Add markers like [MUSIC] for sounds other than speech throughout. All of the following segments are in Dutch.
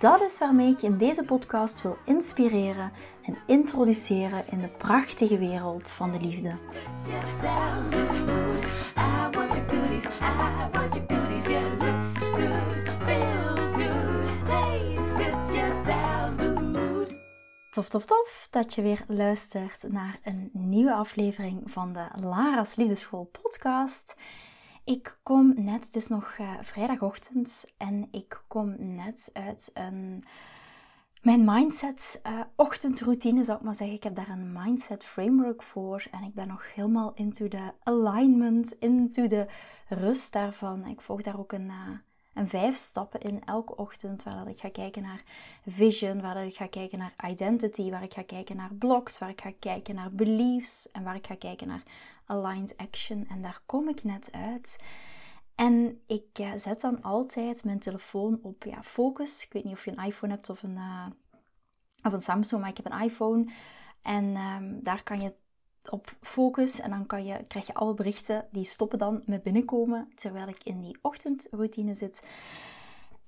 Dat is waarmee ik je in deze podcast wil inspireren en introduceren in de prachtige wereld van de liefde. Tof, tof, tof dat je weer luistert naar een nieuwe aflevering van de Lara's Liefdeschool podcast. Ik kom net, het is nog uh, vrijdagochtend en ik kom net uit een, mijn mindset uh, ochtendroutine, zou ik maar zeggen. Ik heb daar een mindset framework voor en ik ben nog helemaal into de alignment, into de rust daarvan. Ik volg daar ook een, uh, een vijf stappen in elke ochtend, waar ik ga kijken naar vision, waar ik ga kijken naar identity, waar ik ga kijken naar blocks, waar ik ga kijken naar beliefs en waar ik ga kijken naar aligned action. En daar kom ik net uit. En ik uh, zet dan altijd mijn telefoon op ja, focus. Ik weet niet of je een iPhone hebt of een, uh, of een Samsung, maar ik heb een iPhone. En um, daar kan je op focus en dan kan je, krijg je alle berichten die stoppen dan met binnenkomen terwijl ik in die ochtendroutine zit.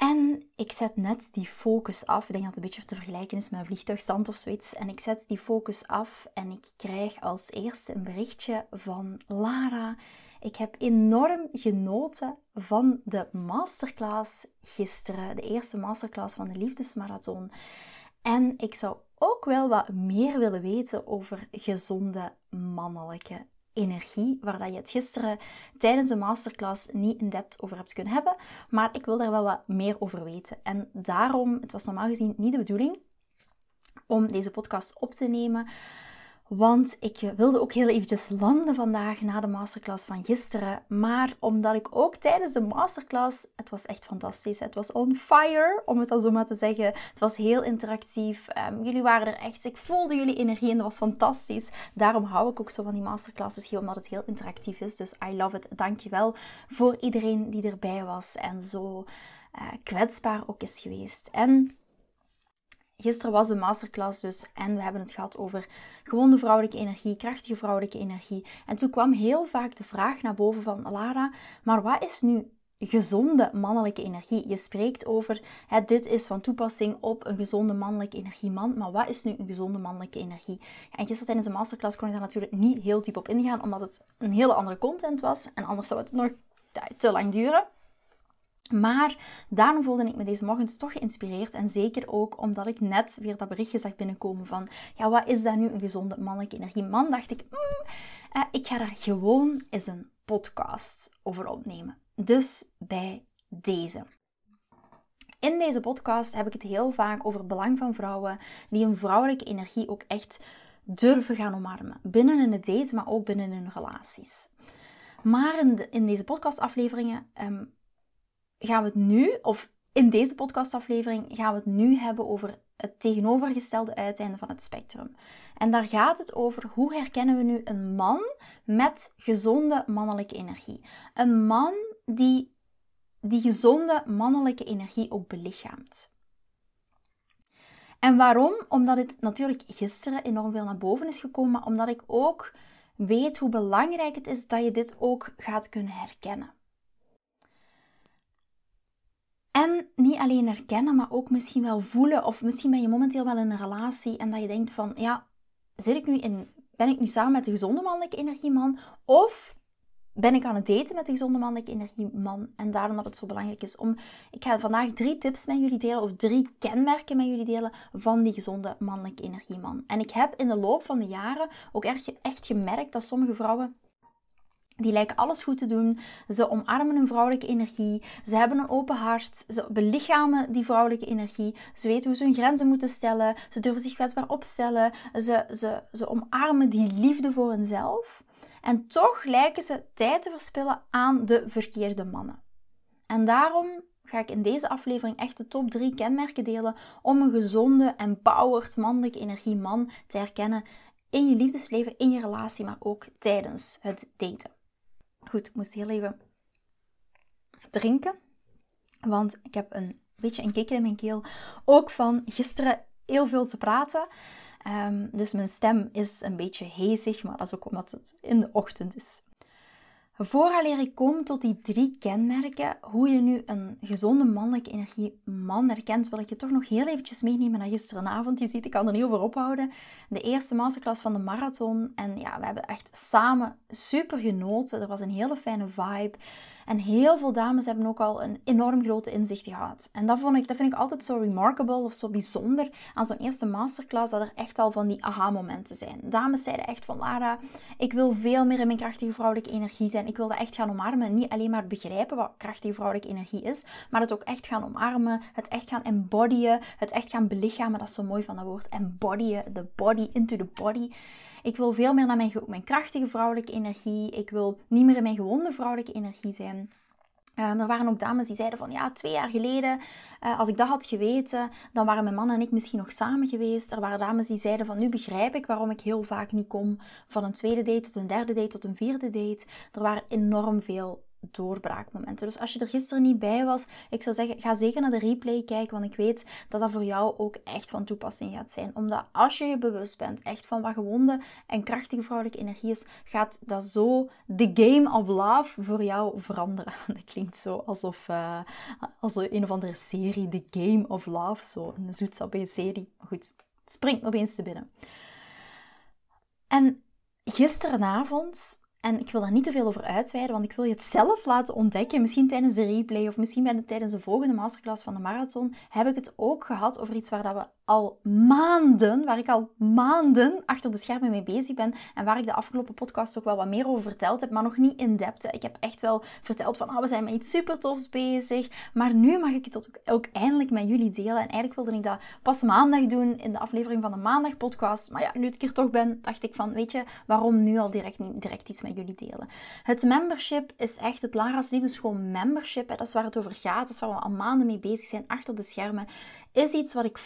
En ik zet net die focus af. Ik denk dat het een beetje te vergelijken is met een vliegtuigstand of zoiets. En ik zet die focus af en ik krijg als eerste een berichtje van Lara. Ik heb enorm genoten van de masterclass gisteren. De eerste masterclass van de Liefdesmarathon. En ik zou ook wel wat meer willen weten over gezonde mannelijke energie, waar dat je het gisteren tijdens de masterclass niet in depth over hebt kunnen hebben. Maar ik wil daar wel wat meer over weten. En daarom, het was normaal gezien niet de bedoeling om deze podcast op te nemen. Want ik wilde ook heel eventjes landen vandaag na de masterclass van gisteren. Maar omdat ik ook tijdens de masterclass, het was echt fantastisch. Het was on fire, om het dan zo maar te zeggen. Het was heel interactief. Um, jullie waren er echt, ik voelde jullie energie en dat was fantastisch. Daarom hou ik ook zo van die masterclasses, omdat het heel interactief is. Dus I love it. Dankjewel voor iedereen die erbij was en zo uh, kwetsbaar ook is geweest. En Gisteren was een masterclass dus en we hebben het gehad over gewonde vrouwelijke energie, krachtige vrouwelijke energie. En toen kwam heel vaak de vraag naar boven van Lara, maar wat is nu gezonde mannelijke energie? Je spreekt over, hè, dit is van toepassing op een gezonde mannelijke energieman, maar wat is nu een gezonde mannelijke energie? en gisteren tijdens de masterclass kon ik daar natuurlijk niet heel diep op ingaan, omdat het een hele andere content was en anders zou het nog te lang duren. Maar daarom voelde ik me deze morgen toch geïnspireerd. En zeker ook omdat ik net weer dat berichtje zag binnenkomen van... Ja, wat is dat nu een gezonde mannelijke energie? Man, dacht ik... Mm, eh, ik ga daar gewoon eens een podcast over opnemen. Dus bij deze. In deze podcast heb ik het heel vaak over het belang van vrouwen die een vrouwelijke energie ook echt durven gaan omarmen. Binnen in het maar ook binnen hun relaties. Maar in, deze podcastafleveringen um, gaan we het nu, of in deze podcastaflevering, gaan we het nu hebben over het tegenovergestelde uiteinde van het spectrum. En daar gaat het over hoe herkennen we nu een man met gezonde mannelijke energie. Een man die die gezonde mannelijke energie ook belichaamt. En waarom? Omdat het natuurlijk gisteren enorm veel naar boven is gekomen, maar omdat ik ook weet hoe belangrijk het is dat je dit ook gaat kunnen herkennen. En niet alleen herkennen, maar ook misschien wel voelen. Of misschien ben je momenteel wel in een relatie en dat je denkt van, ja, zit ik nu in, ben ik nu samen met de gezonde mannelijke energieman? Of ben ik aan het daten met de gezonde mannelijke energieman? En daarom dat het zo belangrijk is om... Ik ga vandaag drie tips met jullie delen, of drie kenmerken met jullie delen van die gezonde mannelijke energieman. En ik heb in de loop van de jaren ook echt gemerkt dat sommige vrouwen die lijken alles goed te doen. Ze omarmen hun vrouwelijke energie. Ze hebben een open hart. Ze belichamen die vrouwelijke energie. Ze weten hoe ze hun grenzen moeten stellen. Ze durven zich kwetsbaar opstellen. Ze, ze, ze omarmen die liefde voor hunzelf. En toch lijken ze tijd te verspillen aan de verkeerde mannen. En daarom ga ik in deze aflevering echt de top 3 kenmerken delen om een gezonde, empowered, mannelijke energieman te herkennen in je liefdesleven, in je relatie, maar ook tijdens het daten. Goed, ik moest heel even drinken, want ik heb een beetje een kikker in mijn keel. Ook van gisteren heel veel te praten. Um, dus mijn stem is een beetje hezig, maar dat is ook omdat het in de ochtend is. Vooraleer ik kom tot die drie kenmerken, hoe je nu een gezonde mannelijke energieman herkent, wil ik je toch nog heel eventjes meenemen naar gisterenavond. Je ziet, ik kan er niet over ophouden. De eerste masterclass van de marathon. En ja, we hebben echt samen super genoten. Er was een hele fijne vibe. En heel veel dames hebben ook al een enorm grote inzicht gehad. En dat, vond ik, dat vind ik altijd zo remarkable of zo bijzonder aan zo'n eerste masterclass, dat er echt al van die aha-momenten zijn. Dames zeiden echt van, Lara, ik wil veel meer in mijn krachtige vrouwelijke energie zijn. Ik wil dat echt gaan omarmen. Niet alleen maar begrijpen wat krachtige vrouwelijke energie is, maar het ook echt gaan omarmen, het echt gaan embodyen, het echt gaan belichamen. Dat is zo mooi van dat woord, embodyen, the body into the body. Ik wil veel meer naar mijn, mijn krachtige vrouwelijke energie. Ik wil niet meer in mijn gewonde vrouwelijke energie zijn. Um, er waren ook dames die zeiden van ja, twee jaar geleden, uh, als ik dat had geweten, dan waren mijn man en ik misschien nog samen geweest. Er waren dames die zeiden van nu begrijp ik waarom ik heel vaak niet kom van een tweede date tot een derde date tot een vierde date. Er waren enorm veel doorbraakmomenten. Dus als je er gisteren niet bij was, ik zou zeggen, ga zeker naar de replay kijken, want ik weet dat dat voor jou ook echt van toepassing gaat zijn. Omdat als je je bewust bent echt van wat gewonde en krachtige vrouwelijke energie is, gaat dat zo de game of love voor jou veranderen. [LAUGHS] Dat klinkt zo alsof, uh, als een of andere serie, The Game of Love, zo een zoetsappige serie. Goed, springt opeens te binnen. En gisteravond en ik wil daar niet te veel over uitweiden, want ik wil je het zelf laten ontdekken. Misschien tijdens de replay of misschien tijdens de volgende masterclass van de marathon heb ik het ook gehad over iets waar dat we al maanden, waar ik al maanden achter de schermen mee bezig ben en waar ik de afgelopen podcast ook wel wat meer over verteld heb, maar nog niet in depth. Ik heb echt wel verteld van, oh, we zijn met iets super tofs bezig, maar nu mag ik het ook, ook eindelijk met jullie delen. En eigenlijk wilde ik dat pas maandag doen in de aflevering van de maandag podcast, maar ja, nu ik er toch ben, dacht ik van, weet je, waarom nu al direct niet direct iets met jullie delen? Het membership is echt het Lara's Liefdeschool membership, dat is waar het over gaat, dat is waar we al maanden mee bezig zijn achter de schermen, is iets wat ik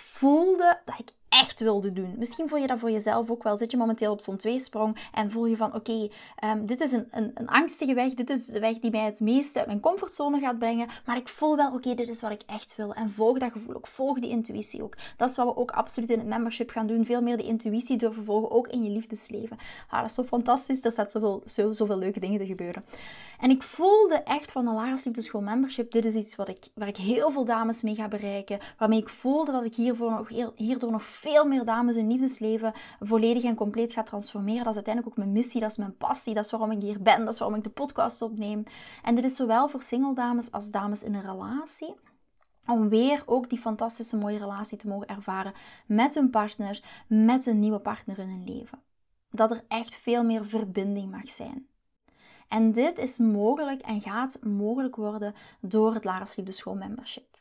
voelde dat ik echt wilde doen. Misschien voel je dat voor jezelf ook wel. Zit je momenteel op zo'n tweesprong en voel je van oké, ehm, dit is een, een, een, angstige weg. Dit is de weg die mij het meeste uit mijn comfortzone gaat brengen. Maar ik voel wel oké, dit is wat ik echt wil. En volg dat gevoel ook. Volg die intuïtie ook. Dat is wat we ook absoluut in het membership gaan doen. Veel meer de intuïtie durven volgen, ook in je liefdesleven. Ah, dat is zo fantastisch. Er staat zoveel, zo, zoveel leuke dingen te gebeuren. En ik voelde echt van de Lara's Liefdeschool membership, dit is iets wat ik, waar ik heel veel dames mee ga bereiken. Waarmee ik voelde dat ik hiervoor nog, hierdoor nog veel meer dames hun liefdesleven volledig en compleet ga transformeren. Dat is uiteindelijk ook mijn missie, dat is mijn passie, dat is waarom ik hier ben, dat is waarom ik de podcast opneem. En dit is zowel voor single dames als dames in een relatie om weer ook die fantastische mooie relatie te mogen ervaren met hun partner, met een nieuwe partner in hun leven. Dat er echt veel meer verbinding mag zijn. En dit is mogelijk en gaat mogelijk worden door het Laras Liefdeschool membership.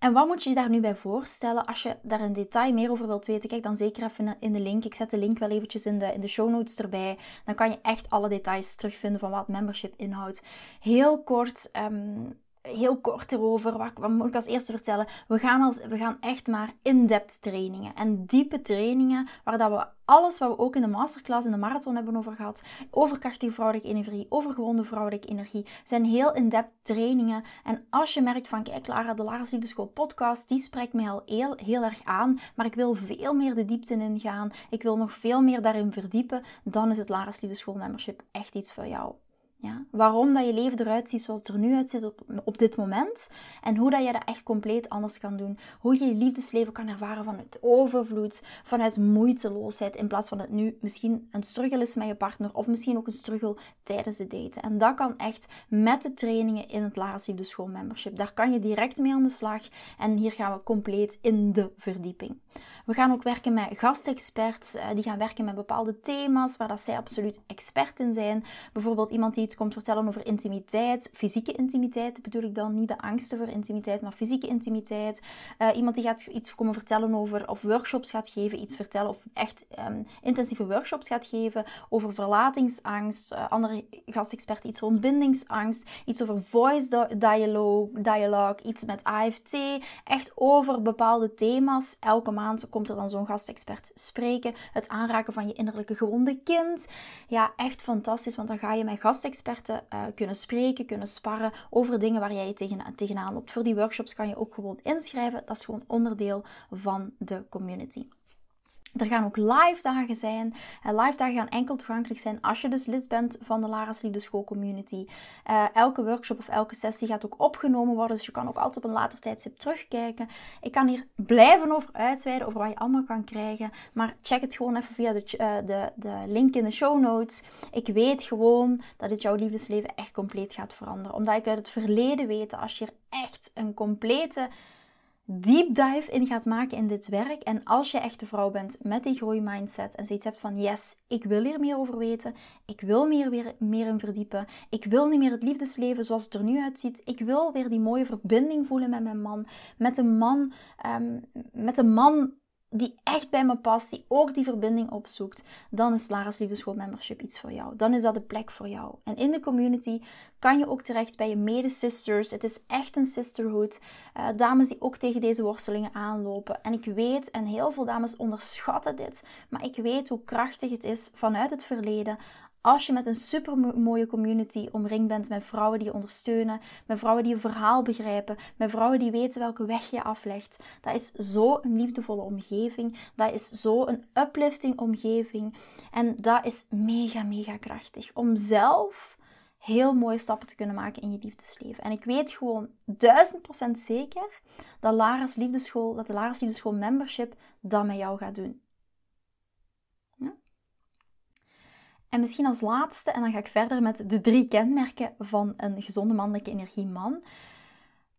En wat moet je je daar nu bij voorstellen? Als je daar in detail meer over wilt weten, kijk dan zeker even in de link. Ik zet de link wel eventjes in de, in de show notes erbij. Dan kan je echt alle details terugvinden van wat membership inhoudt. Heel kort, um, heel kort erover. Wat, moet ik als eerste vertellen? We gaan, als, we gaan echt maar in-depth trainingen. En diepe trainingen, waar dat we alles wat we ook in de masterclass in de marathon hebben over gehad, over krachtige vrouwelijke energie, over gewonde vrouwelijke energie, zijn heel in-depth trainingen. En als je merkt van, kijk Lara, de Lara's Liefdeschool podcast, die spreekt mij al heel, heel erg aan, maar ik wil veel meer de diepte in gaan, ik wil nog veel meer daarin verdiepen, dan is het Lara's Liefdeschool membership echt iets voor jou. Ja? Waarom dat je leven eruit ziet zoals het er nu uitziet op, op dit moment. En hoe dat je dat echt compleet anders kan doen. Hoe je je liefdesleven kan ervaren vanuit overvloed, vanuit moeiteloosheid. In plaats van het nu misschien een struggle is met je partner. Of misschien ook een struggle tijdens het daten. En dat kan echt met de trainingen in het Lara's Liefdeschool membership. Daar kan je direct mee aan de slag. En hier gaan we compleet in de verdieping. We gaan ook werken met gastexperts. Eh, die gaan werken met bepaalde thema's waar dat zij absoluut expert in zijn. Bijvoorbeeld iemand die komt vertellen over intimiteit, fysieke intimiteit bedoel ik dan, niet de angsten voor intimiteit, maar fysieke intimiteit. Uh, iemand die gaat iets komen vertellen over, of workshops gaat geven, iets vertellen, of echt um, intensieve workshops gaat geven over verlatingsangst. Uh, andere gastexpert iets rond bindingsangst, iets over voice dialogue, dialogue, iets met AFT, echt over bepaalde thema's. Elke maand komt er dan zo'n gastexpert spreken. Het aanraken van je innerlijke gewonde kind. Ja, echt fantastisch, want dan ga je met uh, kunnen spreken, kunnen sparren over dingen waar jij je tegen, tegenaan loopt. Voor die workshops kan je ook gewoon inschrijven. Dat is gewoon onderdeel van de community. Er gaan ook live dagen zijn. En live dagen gaan enkel toegankelijk zijn als je dus lid bent van de Lara's Liefdeschool Community. Uh, elke workshop of elke sessie gaat ook opgenomen worden, dus je kan ook altijd op een later tijdstip terugkijken. Ik kan hier blijven over uitweiden, over wat je allemaal kan krijgen. Maar check het gewoon even via de, uh, de, de link in de show notes. Ik weet gewoon dat dit jouw liefdesleven echt compleet gaat veranderen. Omdat ik uit het verleden weet, als je er echt een complete deep dive in gaat maken in dit werk. En als je echt de vrouw bent met die groeimindset en zoiets hebt van yes, ik wil hier meer over weten. Ik wil meer, weer, meer in verdiepen. Ik wil niet meer het liefdesleven zoals het er nu uitziet. Ik wil weer die mooie verbinding voelen met mijn man. Met een man, um, met een man die echt bij me past, die ook die verbinding opzoekt, dan is Lara's Liefdeschool Membership iets voor jou. Dan is dat de plek voor jou. En in de community kan je ook terecht bij je mede-sisters. Het is echt een sisterhood. Uh, dames die ook tegen deze worstelingen aanlopen. En ik weet, en heel veel dames onderschatten dit, maar ik weet hoe krachtig het is vanuit het verleden als je met een super mooie community omringd bent met vrouwen die je ondersteunen, met vrouwen die je verhaal begrijpen, met vrouwen die weten welke weg je aflegt. Dat is zo een liefdevolle omgeving. Dat is zo een uplifting omgeving. En dat is mega, mega krachtig. Om zelf heel mooie stappen te kunnen maken in je liefdesleven. En ik weet gewoon duizend procent zeker dat Lara's Liefdeschool, dat de Lara's Liefdeschool membership dat met jou gaat doen. En misschien als laatste, en dan ga ik verder met de drie kenmerken van een gezonde mannelijke energieman.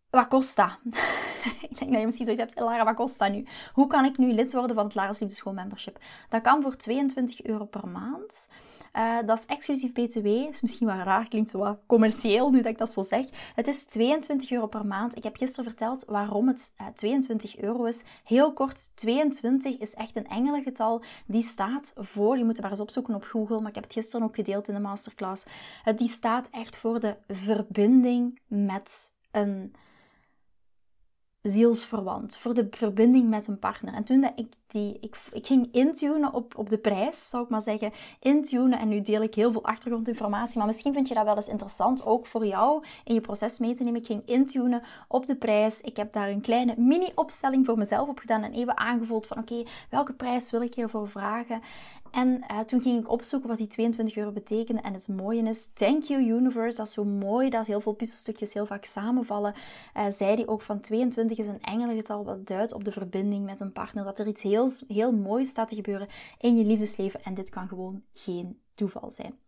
Wat kost dat? [LAUGHS] ik denk dat je misschien zoiets hebt, Lara, wat kost dat nu? Hoe kan ik nu lid worden van het Lara's Liefdeschool Membership? Dat kan voor 22 euro per maand. Uh, dat is exclusief BTW. Is misschien wel raar, klinkt zo wat commercieel nu dat ik dat zo zeg. Het is 22 euro per maand. Ik heb gisteren verteld waarom het uh, eh, 22 euro is. Heel kort, 22 is echt een engelengetal. Die staat voor, je moet het maar eens opzoeken op Google, maar ik heb het gisteren ook gedeeld in de masterclass. Uh, die staat echt voor de verbinding met een zielsverwant, voor de verbinding met een partner. En toen dat ik die, ik, ik ging intunen op, op de prijs, zou ik maar zeggen, intunen. En nu deel ik heel veel achtergrondinformatie, maar misschien vind je dat wel eens interessant, ook voor jou in je proces mee te nemen. Ik ging intunen op de prijs. Ik heb daar een kleine mini-opstelling voor mezelf op gedaan en even aangevoeld van oké, welke prijs wil ik hiervoor vragen? En uh, toen ging ik opzoeken wat die 22 euro betekenen. En het mooie is, thank you universe, dat is zo mooi dat heel veel puzzelstukjes heel vaak samenvallen. Uh, zei die ook van 22 is een engelengetal wat duidt op de verbinding met een partner. Dat er iets heel, heel moois staat te gebeuren in je liefdesleven. En dit kan gewoon geen toeval zijn.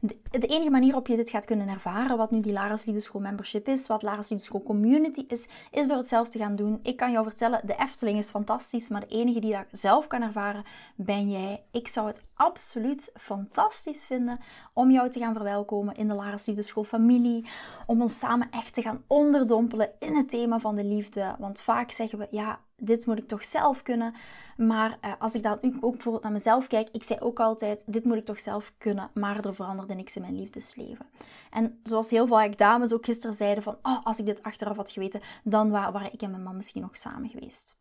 De enige manier waarop je dit gaat kunnen ervaren, wat nu die Lara's Liefdeschool membership is, wat Lara's Liefdeschool community is, is door het zelf te gaan doen. Ik kan jou vertellen, de Efteling is fantastisch, maar de enige die dat zelf kan ervaren, ben jij. Ik zou het absoluut fantastisch vinden om jou te gaan verwelkomen in de Lara's Liefdeschool familie, om ons samen echt te gaan onderdompelen in het thema van de liefde. Want vaak zeggen we, ja, dit moet ik toch zelf kunnen. Maar uh, als ik dan ook bijvoorbeeld naar mezelf kijk, ik zei ook altijd, dit moet ik toch zelf kunnen, maar er veranderde niks in mijn liefdesleven. En zoals heel veel dames ook gisteren zeiden van, oh, als ik dit achteraf had geweten, dan waren ik en mijn man misschien nog samen geweest.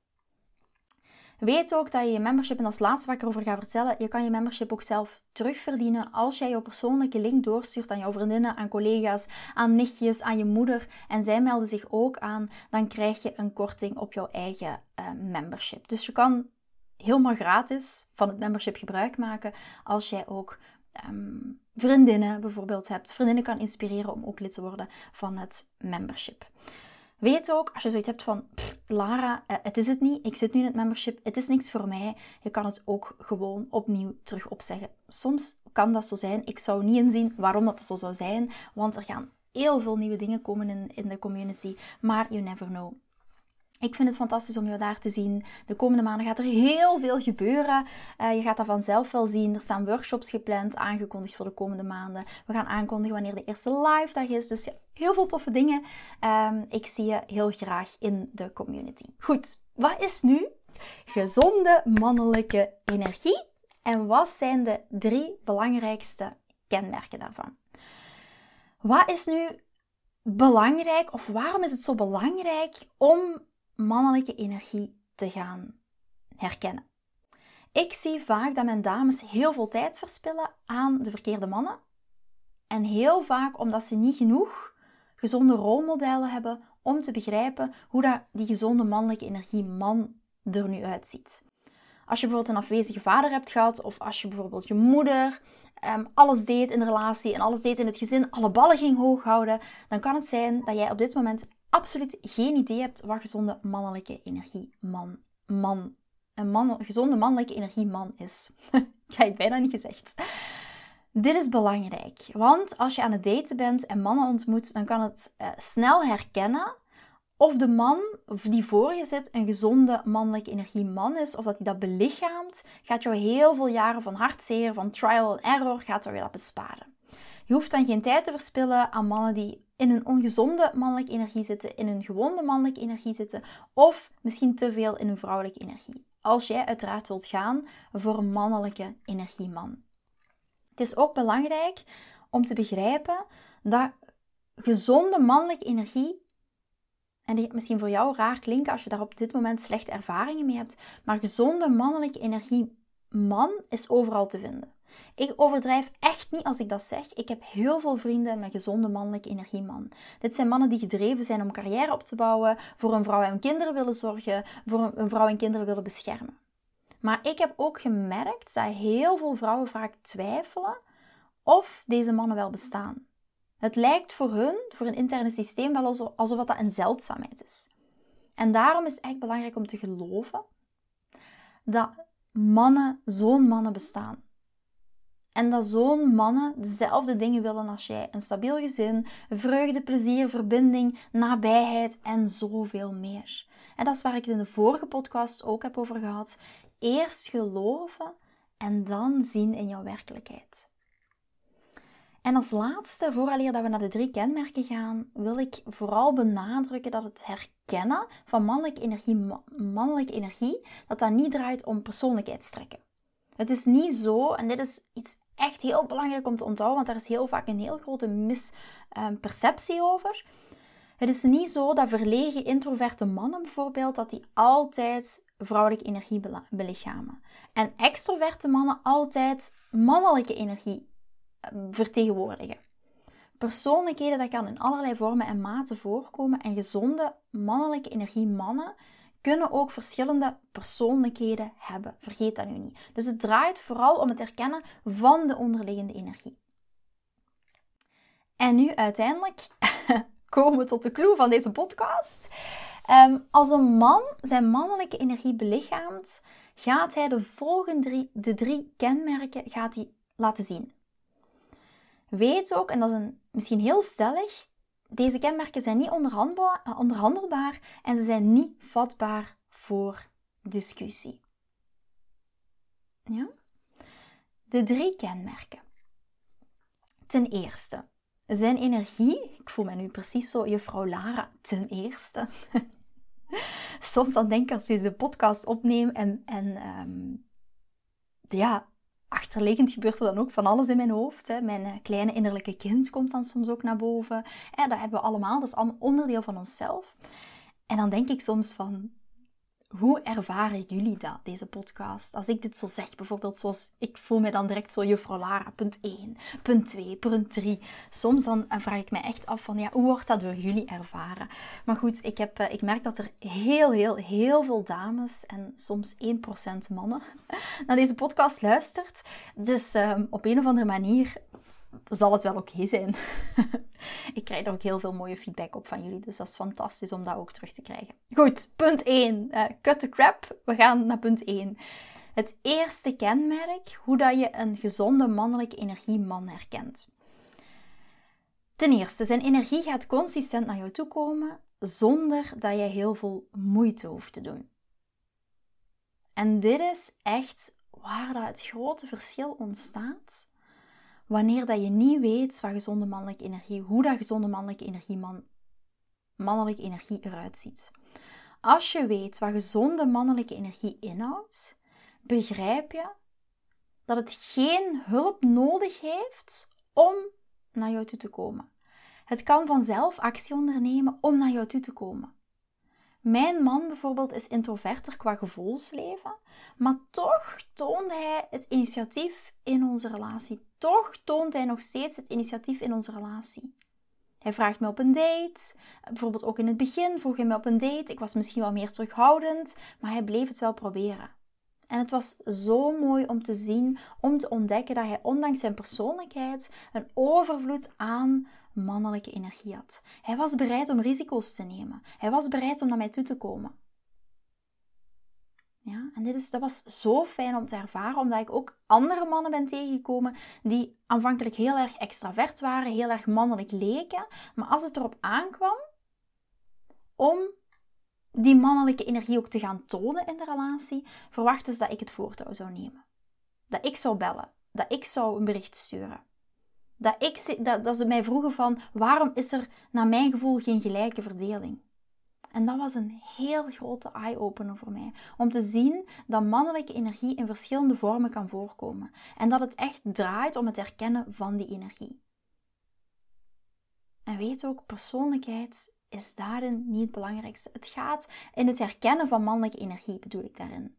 Weet ook dat je je membership, en als laatste wat ik erover ga vertellen, je kan je membership ook zelf terugverdienen als jij jouw persoonlijke link doorstuurt aan jouw vriendinnen, aan collega's, aan nichtjes, aan je moeder en zij melden zich ook aan, dan krijg je een korting op jouw eigen uh, membership. Dus je kan helemaal gratis van het membership gebruik maken als jij ook um, vriendinnen bijvoorbeeld hebt. Vriendinnen kan inspireren om ook lid te worden van het membership. Weet ook, als je zoiets hebt van, Lara, eh, het is het niet, ik zit nu in het membership, het is niks voor mij, je kan het ook gewoon opnieuw terug opzeggen. Soms kan dat zo zijn. Ik zou niet inzien waarom dat zo zou zijn, want er gaan heel veel nieuwe dingen komen in, in de community, maar you never know. Ik vind het fantastisch om jou daar te zien. De komende maanden gaat er heel veel gebeuren. Uh, je gaat dat vanzelf wel zien. Er staan workshops gepland, aangekondigd voor de komende maanden. We gaan aankondigen wanneer de eerste live dag is. Dus ja, heel veel toffe dingen. Um, ik zie je heel graag in de community. Goed, wat is nu gezonde mannelijke energie? En wat zijn de drie belangrijkste kenmerken daarvan? Wat is nu belangrijk of waarom is het zo belangrijk om mannelijke energie te gaan herkennen? Ik zie vaak dat mijn dames heel veel tijd verspillen aan de verkeerde mannen. En heel vaak omdat ze niet genoeg gezonde rolmodellen hebben om te begrijpen hoe dat die gezonde mannelijke energie man er nu uitziet. Als je bijvoorbeeld een afwezige vader hebt gehad, of als je bijvoorbeeld je moeder um, alles deed in de relatie en alles deed in het gezin, alle ballen ging hoog houden, dan kan het zijn dat jij op dit moment absoluut geen idee hebt wat gezonde mannelijke energie man, man, een man, gezonde mannelijke energie man is. [LAUGHS] Kijk, bijna niet gezegd. Dit is belangrijk, want als je aan het daten bent en mannen ontmoet, dan kan het uh, snel herkennen of de man die voor je zit een gezonde mannelijke energie man is, of dat hij dat belichaamt, gaat jou heel veel jaren van hartzeer, van trial and error, gaat er weer dat besparen. Je hoeft dan geen tijd te verspillen aan mannen die in een ongezonde mannelijke energie zitten, in een gewonde mannelijke energie zitten, of misschien te veel in een vrouwelijke energie. Als jij uiteraard wilt gaan voor een mannelijke energieman. Het is ook belangrijk om te begrijpen dat gezonde mannelijke energie en die misschien voor jou raar klinken als je daar op dit moment slechte ervaringen mee hebt. Maar gezonde mannelijke energie man is overal te vinden. Ik overdrijf echt niet als ik dat zeg. Ik heb heel veel vrienden met gezonde mannelijke energie man. Dit zijn mannen die gedreven zijn om carrière op te bouwen, voor een vrouw en kinderen willen zorgen, voor een vrouw en kinderen willen beschermen. Maar ik heb ook gemerkt dat heel veel vrouwen vaak twijfelen of deze mannen wel bestaan. Het lijkt voor hun, voor een interne systeem, wel alsof, alsof dat een zeldzaamheid is. En daarom is het echt belangrijk om te geloven dat mannen, zo'n mannen bestaan. En dat zo'n mannen dezelfde dingen willen als jij. Een stabiel gezin, vreugde, plezier, verbinding, nabijheid en zoveel meer. En dat is waar ik het in de vorige podcast ook heb over gehad. Eerst geloven en dan zien in jouw werkelijkheid. En als laatste, vooraleer dat we naar de drie kenmerken gaan, wil ik vooral benadrukken dat het herkennen van mannelijke energie, mannelijke energie dat dat niet draait om persoonlijkheidstrekken. Het is niet zo, en dit is iets echt heel belangrijk om te onthouden, want daar is heel vaak een heel grote misperceptie over. Het is niet zo dat verlegen introverte mannen bijvoorbeeld, dat die altijd vrouwelijke energie belichamen. En extroverte mannen altijd mannelijke energie vertegenwoordigen. Persoonlijkheden, dat kan in allerlei vormen en maten voorkomen. En gezonde mannelijke energie mannen kunnen ook verschillende persoonlijkheden hebben. Vergeet dat nu niet. Dus het draait vooral om het herkennen van de onderliggende energie. En nu uiteindelijk [LAUGHS] komen we tot de clue van deze podcast. Ehm, als een man zijn mannelijke energie belichaamt, gaat hij de volgende drie, de drie kenmerken gaat hij laten zien. Weet ook, en dat is een, misschien heel stellig, deze kenmerken zijn niet onderhandelbaar en ze zijn niet vatbaar voor discussie. Ja? De drie kenmerken. Ten eerste, zijn energie, ik voel me nu precies zo juffrouw Lara, ten eerste. [LAUGHS] [LAUGHS] Soms dan denk ik als ik de podcast opneem en, en um, ja, achterliggend gebeurt er dan ook van alles in mijn hoofd. Hè. Mijn eh, kleine innerlijke kind komt dan soms ook naar boven. Dat hebben we allemaal, dat is allemaal onderdeel van onszelf. En dan denk ik soms van, hoe ervaren jullie dat, deze podcast? Als ik dit zo zeg, bijvoorbeeld zoals ik voel me dan direct zo juffrouw Lara, punt 1, punt 2, punt 3. Soms dan vraag ik me echt af van, ja, hoe wordt dat door jullie ervaren? Maar goed, ik, heb, eh, ik merk dat er heel, heel, heel veel dames en soms 1% mannen [LAUGHS] naar deze podcast luistert. Dus ehm, op een of andere manier zal het wel oké zijn. [LAUGHS] ik krijg er ook heel veel mooie feedback op van jullie, dus dat is fantastisch om dat ook terug te krijgen. Goed, punt 1. Uh, eh, cut the crap. We gaan naar punt 1. Het eerste kenmerk, hoe dat je een gezonde mannelijke energieman herkent. Ten eerste, zijn energie gaat consistent naar jou toe komen zonder dat je heel veel moeite hoeft te doen. En dit is echt waar dat het grote verschil ontstaat wanneer dat je niet weet wat gezonde mannelijke energie, hoe dat gezonde mannelijke energie, man, mannelijke energie eruit ziet. Als je weet wat gezonde mannelijke energie inhoudt, begrijp je dat het geen hulp nodig heeft om naar jou toe te komen. Het kan vanzelf actie ondernemen om naar jou toe te komen. Mijn man bijvoorbeeld is introverter qua gevoelsleven, maar toch toont hij het initiatief in onze relatie. Toch toont hij nog steeds het initiatief in onze relatie. Hij vraagt me op een date. Bijvoorbeeld ook in het begin vroeg hij me op een date. Ik was misschien wel meer terughoudend, maar hij bleef het wel proberen. En het was zo mooi om te zien, om te ontdekken dat hij ondanks zijn persoonlijkheid een overvloed aan mannelijke energie had. Hij was bereid om risico's te nemen. Hij was bereid om naar mij toe te komen. Ja, en dit is, dat was zo fijn om te ervaren, omdat ik ook andere mannen ben tegengekomen die aanvankelijk heel erg extravert waren, heel erg mannelijk leken. Maar als het erop aankwam om die mannelijke energie ook te gaan tonen in de relatie, verwachten ze dat ik het voortouw zou nemen. Dat ik zou bellen, dat ik zou een bericht sturen. Dat, ik, dat, dat ze mij vroegen van waarom is er naar mijn gevoel geen gelijke verdeling? En dat was een heel grote eye-opener voor mij. Om te zien dat mannelijke energie in verschillende vormen kan voorkomen. En dat het echt draait om het herkennen van die energie. En weet ook, persoonlijkheid is daarin niet het belangrijkste. Het gaat in het herkennen van mannelijke energie, bedoel ik daarin.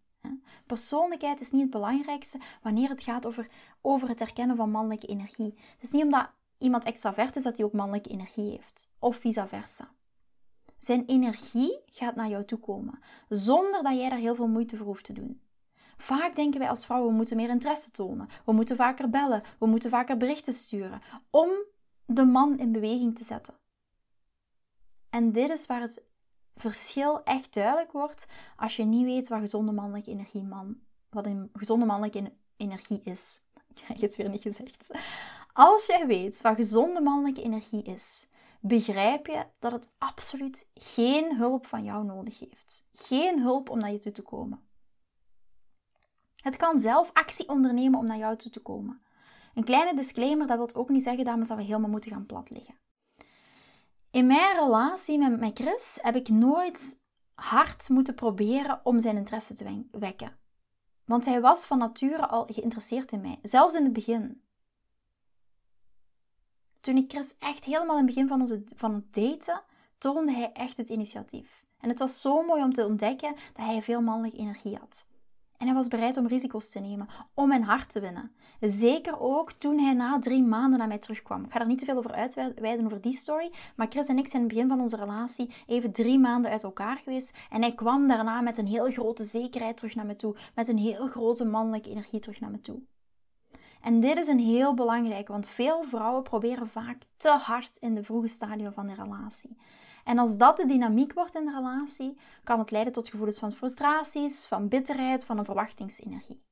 Persoonlijkheid is niet het belangrijkste wanneer het gaat over, over het herkennen van mannelijke energie. Het is niet omdat iemand extravert is dat hij ook mannelijke energie heeft, of vice versa. Zijn energie gaat naar jou toe komen, zonder dat jij daar heel veel moeite voor hoeft te doen. Vaak denken wij als vrouwen, we moeten meer interesse tonen. We moeten vaker bellen. We moeten vaker berichten sturen. Om de man in beweging te zetten. En dit is waar het verschil echt duidelijk wordt als je niet weet wat gezonde mannelijke energie, man, wat een gezonde mannelijke energie is. [LAUGHS] Ik heb het weer niet gezegd. Als jij weet wat gezonde mannelijke energie is, begrijp je dat het absoluut geen hulp van jou nodig heeft. Geen hulp om naar je toe te komen. Het kan zelf actie ondernemen om naar jou toe te komen. Een kleine disclaimer, dat wil ook niet zeggen, dames, dat we helemaal moeten gaan plat liggen. In mijn relatie met, met Chris heb ik nooit hard moeten proberen om zijn interesse te wekken. Want hij was van nature al geïnteresseerd in mij, zelfs in het begin. Toen ik Chris echt helemaal in het begin van, onze, van het daten, toonde hij echt het initiatief. En het was zo mooi om te ontdekken dat hij veel mannelijke energie had. En hij was bereid om risico's te nemen, om mijn hart te winnen. Zeker ook toen hij na drie maanden naar mij terugkwam. Ik ga er niet te veel over uitweiden over die story, maar Chris en ik zijn in het begin van onze relatie even drie maanden uit elkaar geweest. En hij kwam daarna met een heel grote zekerheid terug naar me toe, met een heel grote mannelijke energie terug naar me toe. En dit is een heel belangrijk, want veel vrouwen proberen vaak te hard in de vroege stadium van de relatie. En als dat de dynamiek wordt in de relatie, kan het leiden tot gevoelens van frustraties, van bitterheid, van een verwachtingsenergie.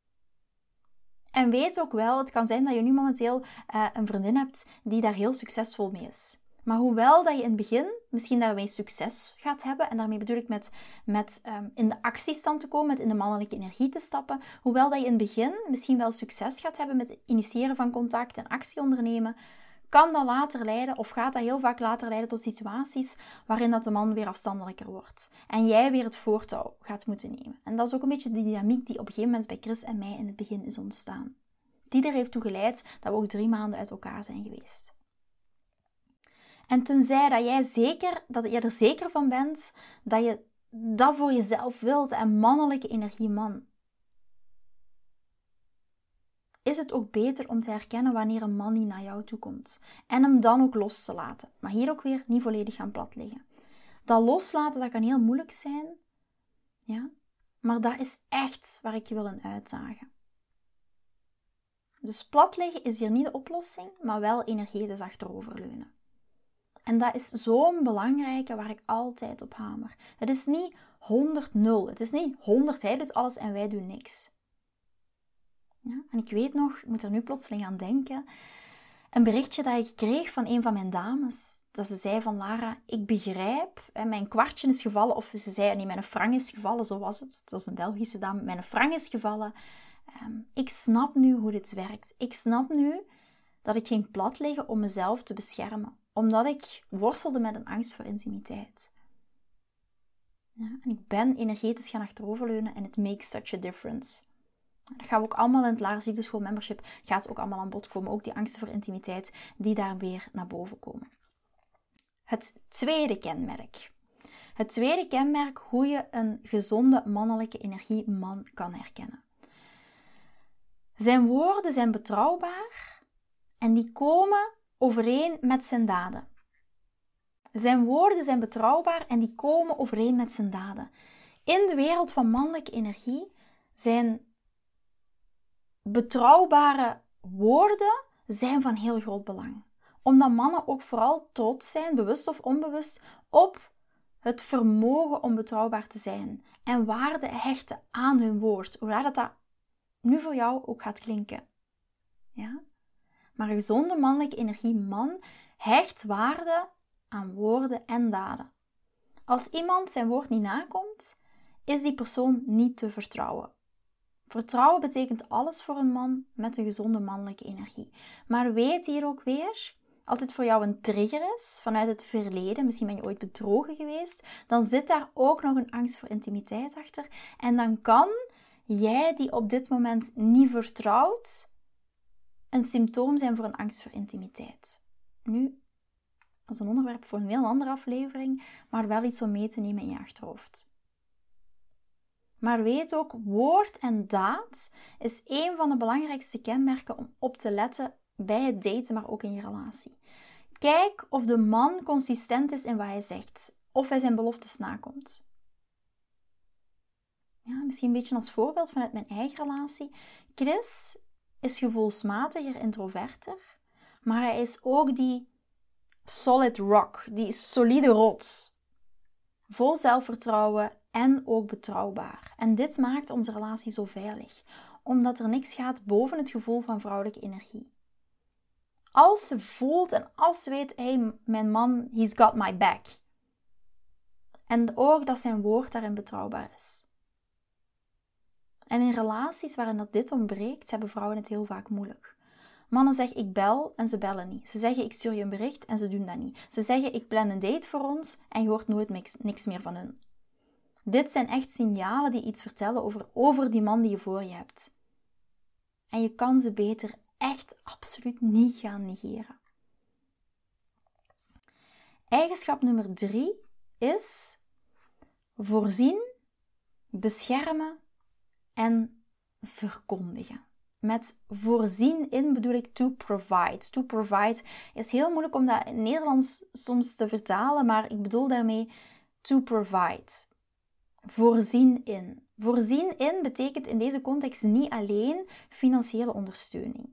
En weet ook wel, het kan zijn dat je nu momenteel uh, een vriendin hebt die daar heel succesvol mee is. Maar hoewel dat je in het begin misschien daarmee succes gaat hebben, en daarmee bedoel ik met, met um, in de actiestand te komen, met in de mannelijke energie te stappen, hoewel dat je in het begin misschien wel succes gaat hebben met het initiëren van contact en actie ondernemen, kan dat later leiden, of gaat dat heel vaak later leiden tot situaties waarin dat de man weer afstandelijker wordt. En jij weer het voortouw gaat moeten nemen. En dat is ook een beetje de dynamiek die op een gegeven moment bij Chris en mij in het begin is ontstaan. Die er heeft toe geleid dat we ook drie maanden uit elkaar zijn geweest. En tenzij dat jij zeker, dat je er zeker van bent dat je dat voor jezelf wilt en mannelijke energie man, is het ook beter om te herkennen wanneer een man niet naar jou toe komt. En hem dan ook los te laten. Maar hier ook weer niet volledig gaan plat liggen. Dat loslaten, dat kan heel moeilijk zijn. Ja? Maar dat is echt waar ik je wil in uitdagen. Dus plat liggen is hier niet de oplossing, maar wel energetisch achteroverleunen. En dat is zo'n belangrijke waar ik altijd op hamer. Het is niet 100-0. Het is niet 100, hij doet alles en wij doen niks. Ja? En ik weet nog, ik moet er nu plotseling aan denken. een berichtje dat ik kreeg van een van mijn dames. Dat ze zei van Lara, ik begrijp, hè, mijn kwartje is gevallen. Of ze zei, nee, mijn frank is gevallen, zo was het. Het was een Belgische dame, mijn frank is gevallen. Ehm, ik snap nu hoe dit werkt. Ik snap nu dat ik ging plat liggen om mezelf te beschermen. Omdat ik worstelde met een angst voor intimiteit. Ja, en ik ben energetisch gaan achteroverleunen en it makes such a difference. Dat gaan we ook allemaal in het Lars Liefdeschool membership, gaat ook allemaal aan bod komen. Ook die angsten voor intimiteit, die daar weer naar boven komen. Het tweede kenmerk. Het tweede kenmerk hoe je een gezonde mannelijke energieman kan herkennen. Zijn woorden zijn betrouwbaar en die komen overeen met zijn daden. Zijn woorden zijn betrouwbaar en die komen overeen met zijn daden. In de wereld van mannelijke energie zijn betrouwbare woorden zijn van heel groot belang. Omdat mannen ook vooral trots zijn, bewust of onbewust, op het vermogen om betrouwbaar te zijn en waarde hechten aan hun woord. Hoe dat dat nu voor jou ook gaat klinken. Ja? Maar een gezonde mannelijke energie man hecht waarde aan woorden en daden. Als iemand zijn woord niet nakomt, is die persoon niet te vertrouwen. Vertrouwen betekent alles voor een man met een gezonde mannelijke energie. Maar weet hier ook weer, als dit voor jou een trigger is vanuit het verleden, misschien ben je ooit bedrogen geweest, dan zit daar ook nog een angst voor intimiteit achter. En dan kan jij die op dit moment niet vertrouwt, een symptoom zijn voor een angst voor intimiteit. Nu, dat is een onderwerp voor een heel andere aflevering, maar wel iets om mee te nemen in je achterhoofd. Maar weet ook, woord en daad is een van de belangrijkste kenmerken om op te letten bij het daten, maar ook in je relatie. Kijk of de man consistent is in wat hij zegt, of hij zijn beloftes nakomt. Ja, misschien een beetje als voorbeeld vanuit mijn eigen relatie. Chris is gevoelsmatiger, introverter, maar hij is ook die solid rock, die solide rots. Vol zelfvertrouwen en ook betrouwbaar. En dit maakt onze relatie zo veilig, omdat er niks gaat boven het gevoel van vrouwelijke energie. Als ze voelt en als ze weet, hey, mijn man, he's got my back. En ook dat zijn woord daarin betrouwbaar is. En in relaties waarin dat dit ontbreekt, hebben vrouwen het heel vaak moeilijk. Mannen zeggen ik bel en ze bellen niet. Ze zeggen ik stuur je een bericht en ze doen dat niet. Ze zeggen ik plan een date voor ons en je hoort nooit niks, niks meer van hun. Dit zijn echt signalen die iets vertellen over, over die man die je voor je hebt. En je kan ze beter echt absoluut niet gaan negeren. Eigenschap nummer drie is voorzien, beschermen en verkondigen. Met voorzien in bedoel ik to provide. To provide is heel moeilijk om dat in Nederlands soms te vertalen, maar ik bedoel daarmee to provide. Voorzien in. Voorzien in betekent in deze context niet alleen financiële ondersteuning.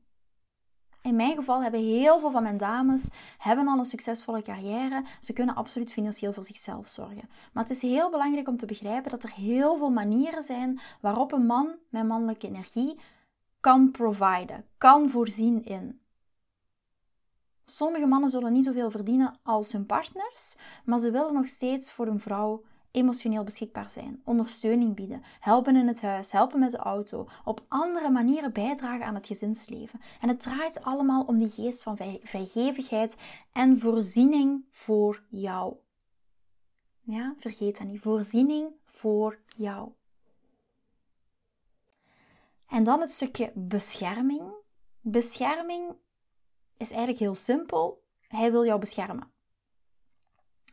In mijn geval hebben heel veel van mijn dames hebben al een succesvolle carrière. Ze kunnen absoluut financieel voor zichzelf zorgen. Maar het is heel belangrijk om te begrijpen dat er heel veel manieren zijn waarop een man met mannelijke energie kan providen, kan voorzien in. Sommige mannen zullen niet zoveel verdienen als hun partners, maar ze willen nog steeds voor een vrouw emotioneel beschikbaar zijn, ondersteuning bieden, helpen in het huis, helpen met de auto, op andere manieren bijdragen aan het gezinsleven. En het draait allemaal om die geest van vrijgevigheid en voorziening voor jou. Ja, vergeet dat niet. Voorziening voor jou. En dan het stukje bescherming. Bescherming is eigenlijk heel simpel. Hij wil jou beschermen.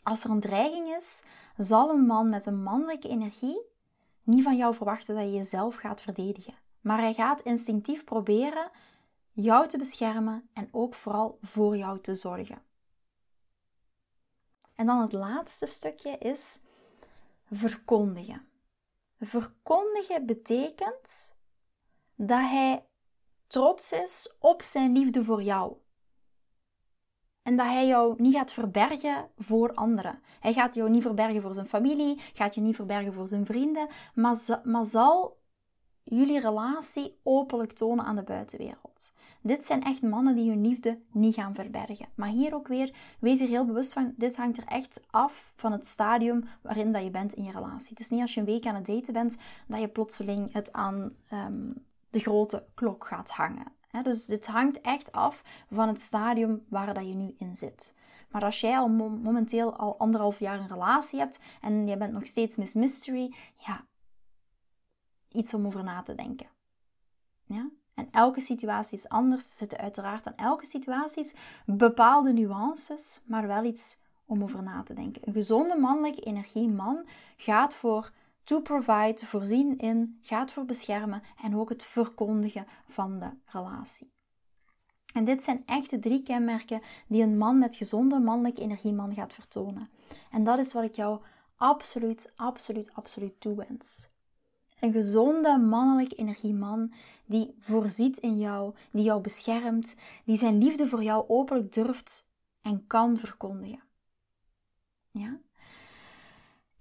Als er een dreiging is, zal een man met een mannelijke energie niet van jou verwachten dat je jezelf gaat verdedigen. Maar hij gaat instinctief proberen jou te beschermen en ook vooral voor jou te zorgen. En dan het laatste stukje is verkondigen. Verkondigen betekent dat hij trots is op zijn liefde voor jou. En dat hij jou niet gaat verbergen voor anderen. Hij gaat jou niet verbergen voor zijn familie, gaat je niet verbergen voor zijn vrienden, maar, zal jullie relatie openlijk tonen aan de buitenwereld. Dit zijn echt mannen die hun liefde niet gaan verbergen. Maar hier ook weer, wees er heel bewust van, dit hangt er echt af van het stadium waarin dat je bent in je relatie. Het is niet als je een week aan het daten bent, dat je plotseling het aan ehm, de grote klok gaat hangen. Dus dit hangt echt af van het stadium waar dat je nu in zit. Maar als jij al momenteel al anderhalf jaar een relatie hebt en je bent nog steeds Miss Mystery, ja, iets om over na te denken. Ja? En elke situatie is anders. Er zitten uiteraard aan elke situatie bepaalde nuances, maar wel iets om over na te denken. Een gezonde mannelijke energieman gaat voor to provide, voorzien in, gaat voor beschermen en ook het verkondigen van de relatie. En dit zijn echt de drie kenmerken die een man met gezonde mannelijke energieman gaat vertonen. En dat is wat ik jou absoluut, absoluut, absoluut toewens. Een gezonde mannelijke energieman die voorziet in jou, die jou beschermt, die zijn liefde voor jou openlijk durft en kan verkondigen. Ja?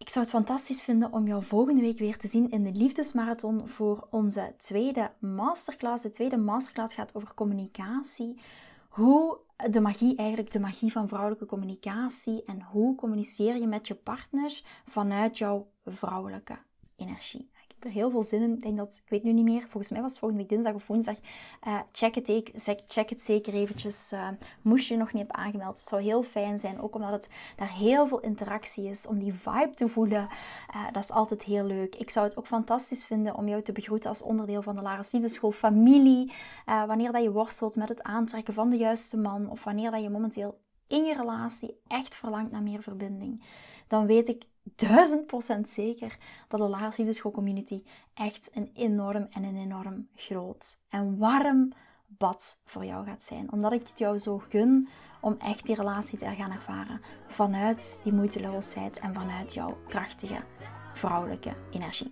Ik zou het fantastisch vinden om jou volgende week weer te zien in de Liefdesmarathon voor onze tweede masterclass. De tweede masterclass gaat over communicatie. Hoe de magie, eigenlijk de magie van vrouwelijke communicatie en hoe communiceer je met je partner vanuit jouw vrouwelijke energie er heel veel zin in. Ik denk dat, ik weet nu niet meer, volgens mij was het volgende week dinsdag of woensdag. Uh, check, het, check het zeker eventjes. Uh, moest je nog niet hebben aangemeld. Het zou heel fijn zijn, ook omdat het daar heel veel interactie is. Om die vibe te voelen, uh, dat is altijd heel leuk. Ik zou het ook fantastisch vinden om jou te begroeten als onderdeel van de Laris Liefdeschool familie. wanneer dat je worstelt met het aantrekken van de juiste man. Of wanneer dat je momenteel in je relatie echt verlangt naar meer verbinding. Dan weet ik duizend procent zeker dat de Lars Liefdeschool Community echt een enorm en een enorm groot en warm bad voor jou gaat zijn. Omdat ik het jou zo gun om echt die relatie te gaan ervaren vanuit die moeiteloosheid en vanuit jouw krachtige vrouwelijke energie.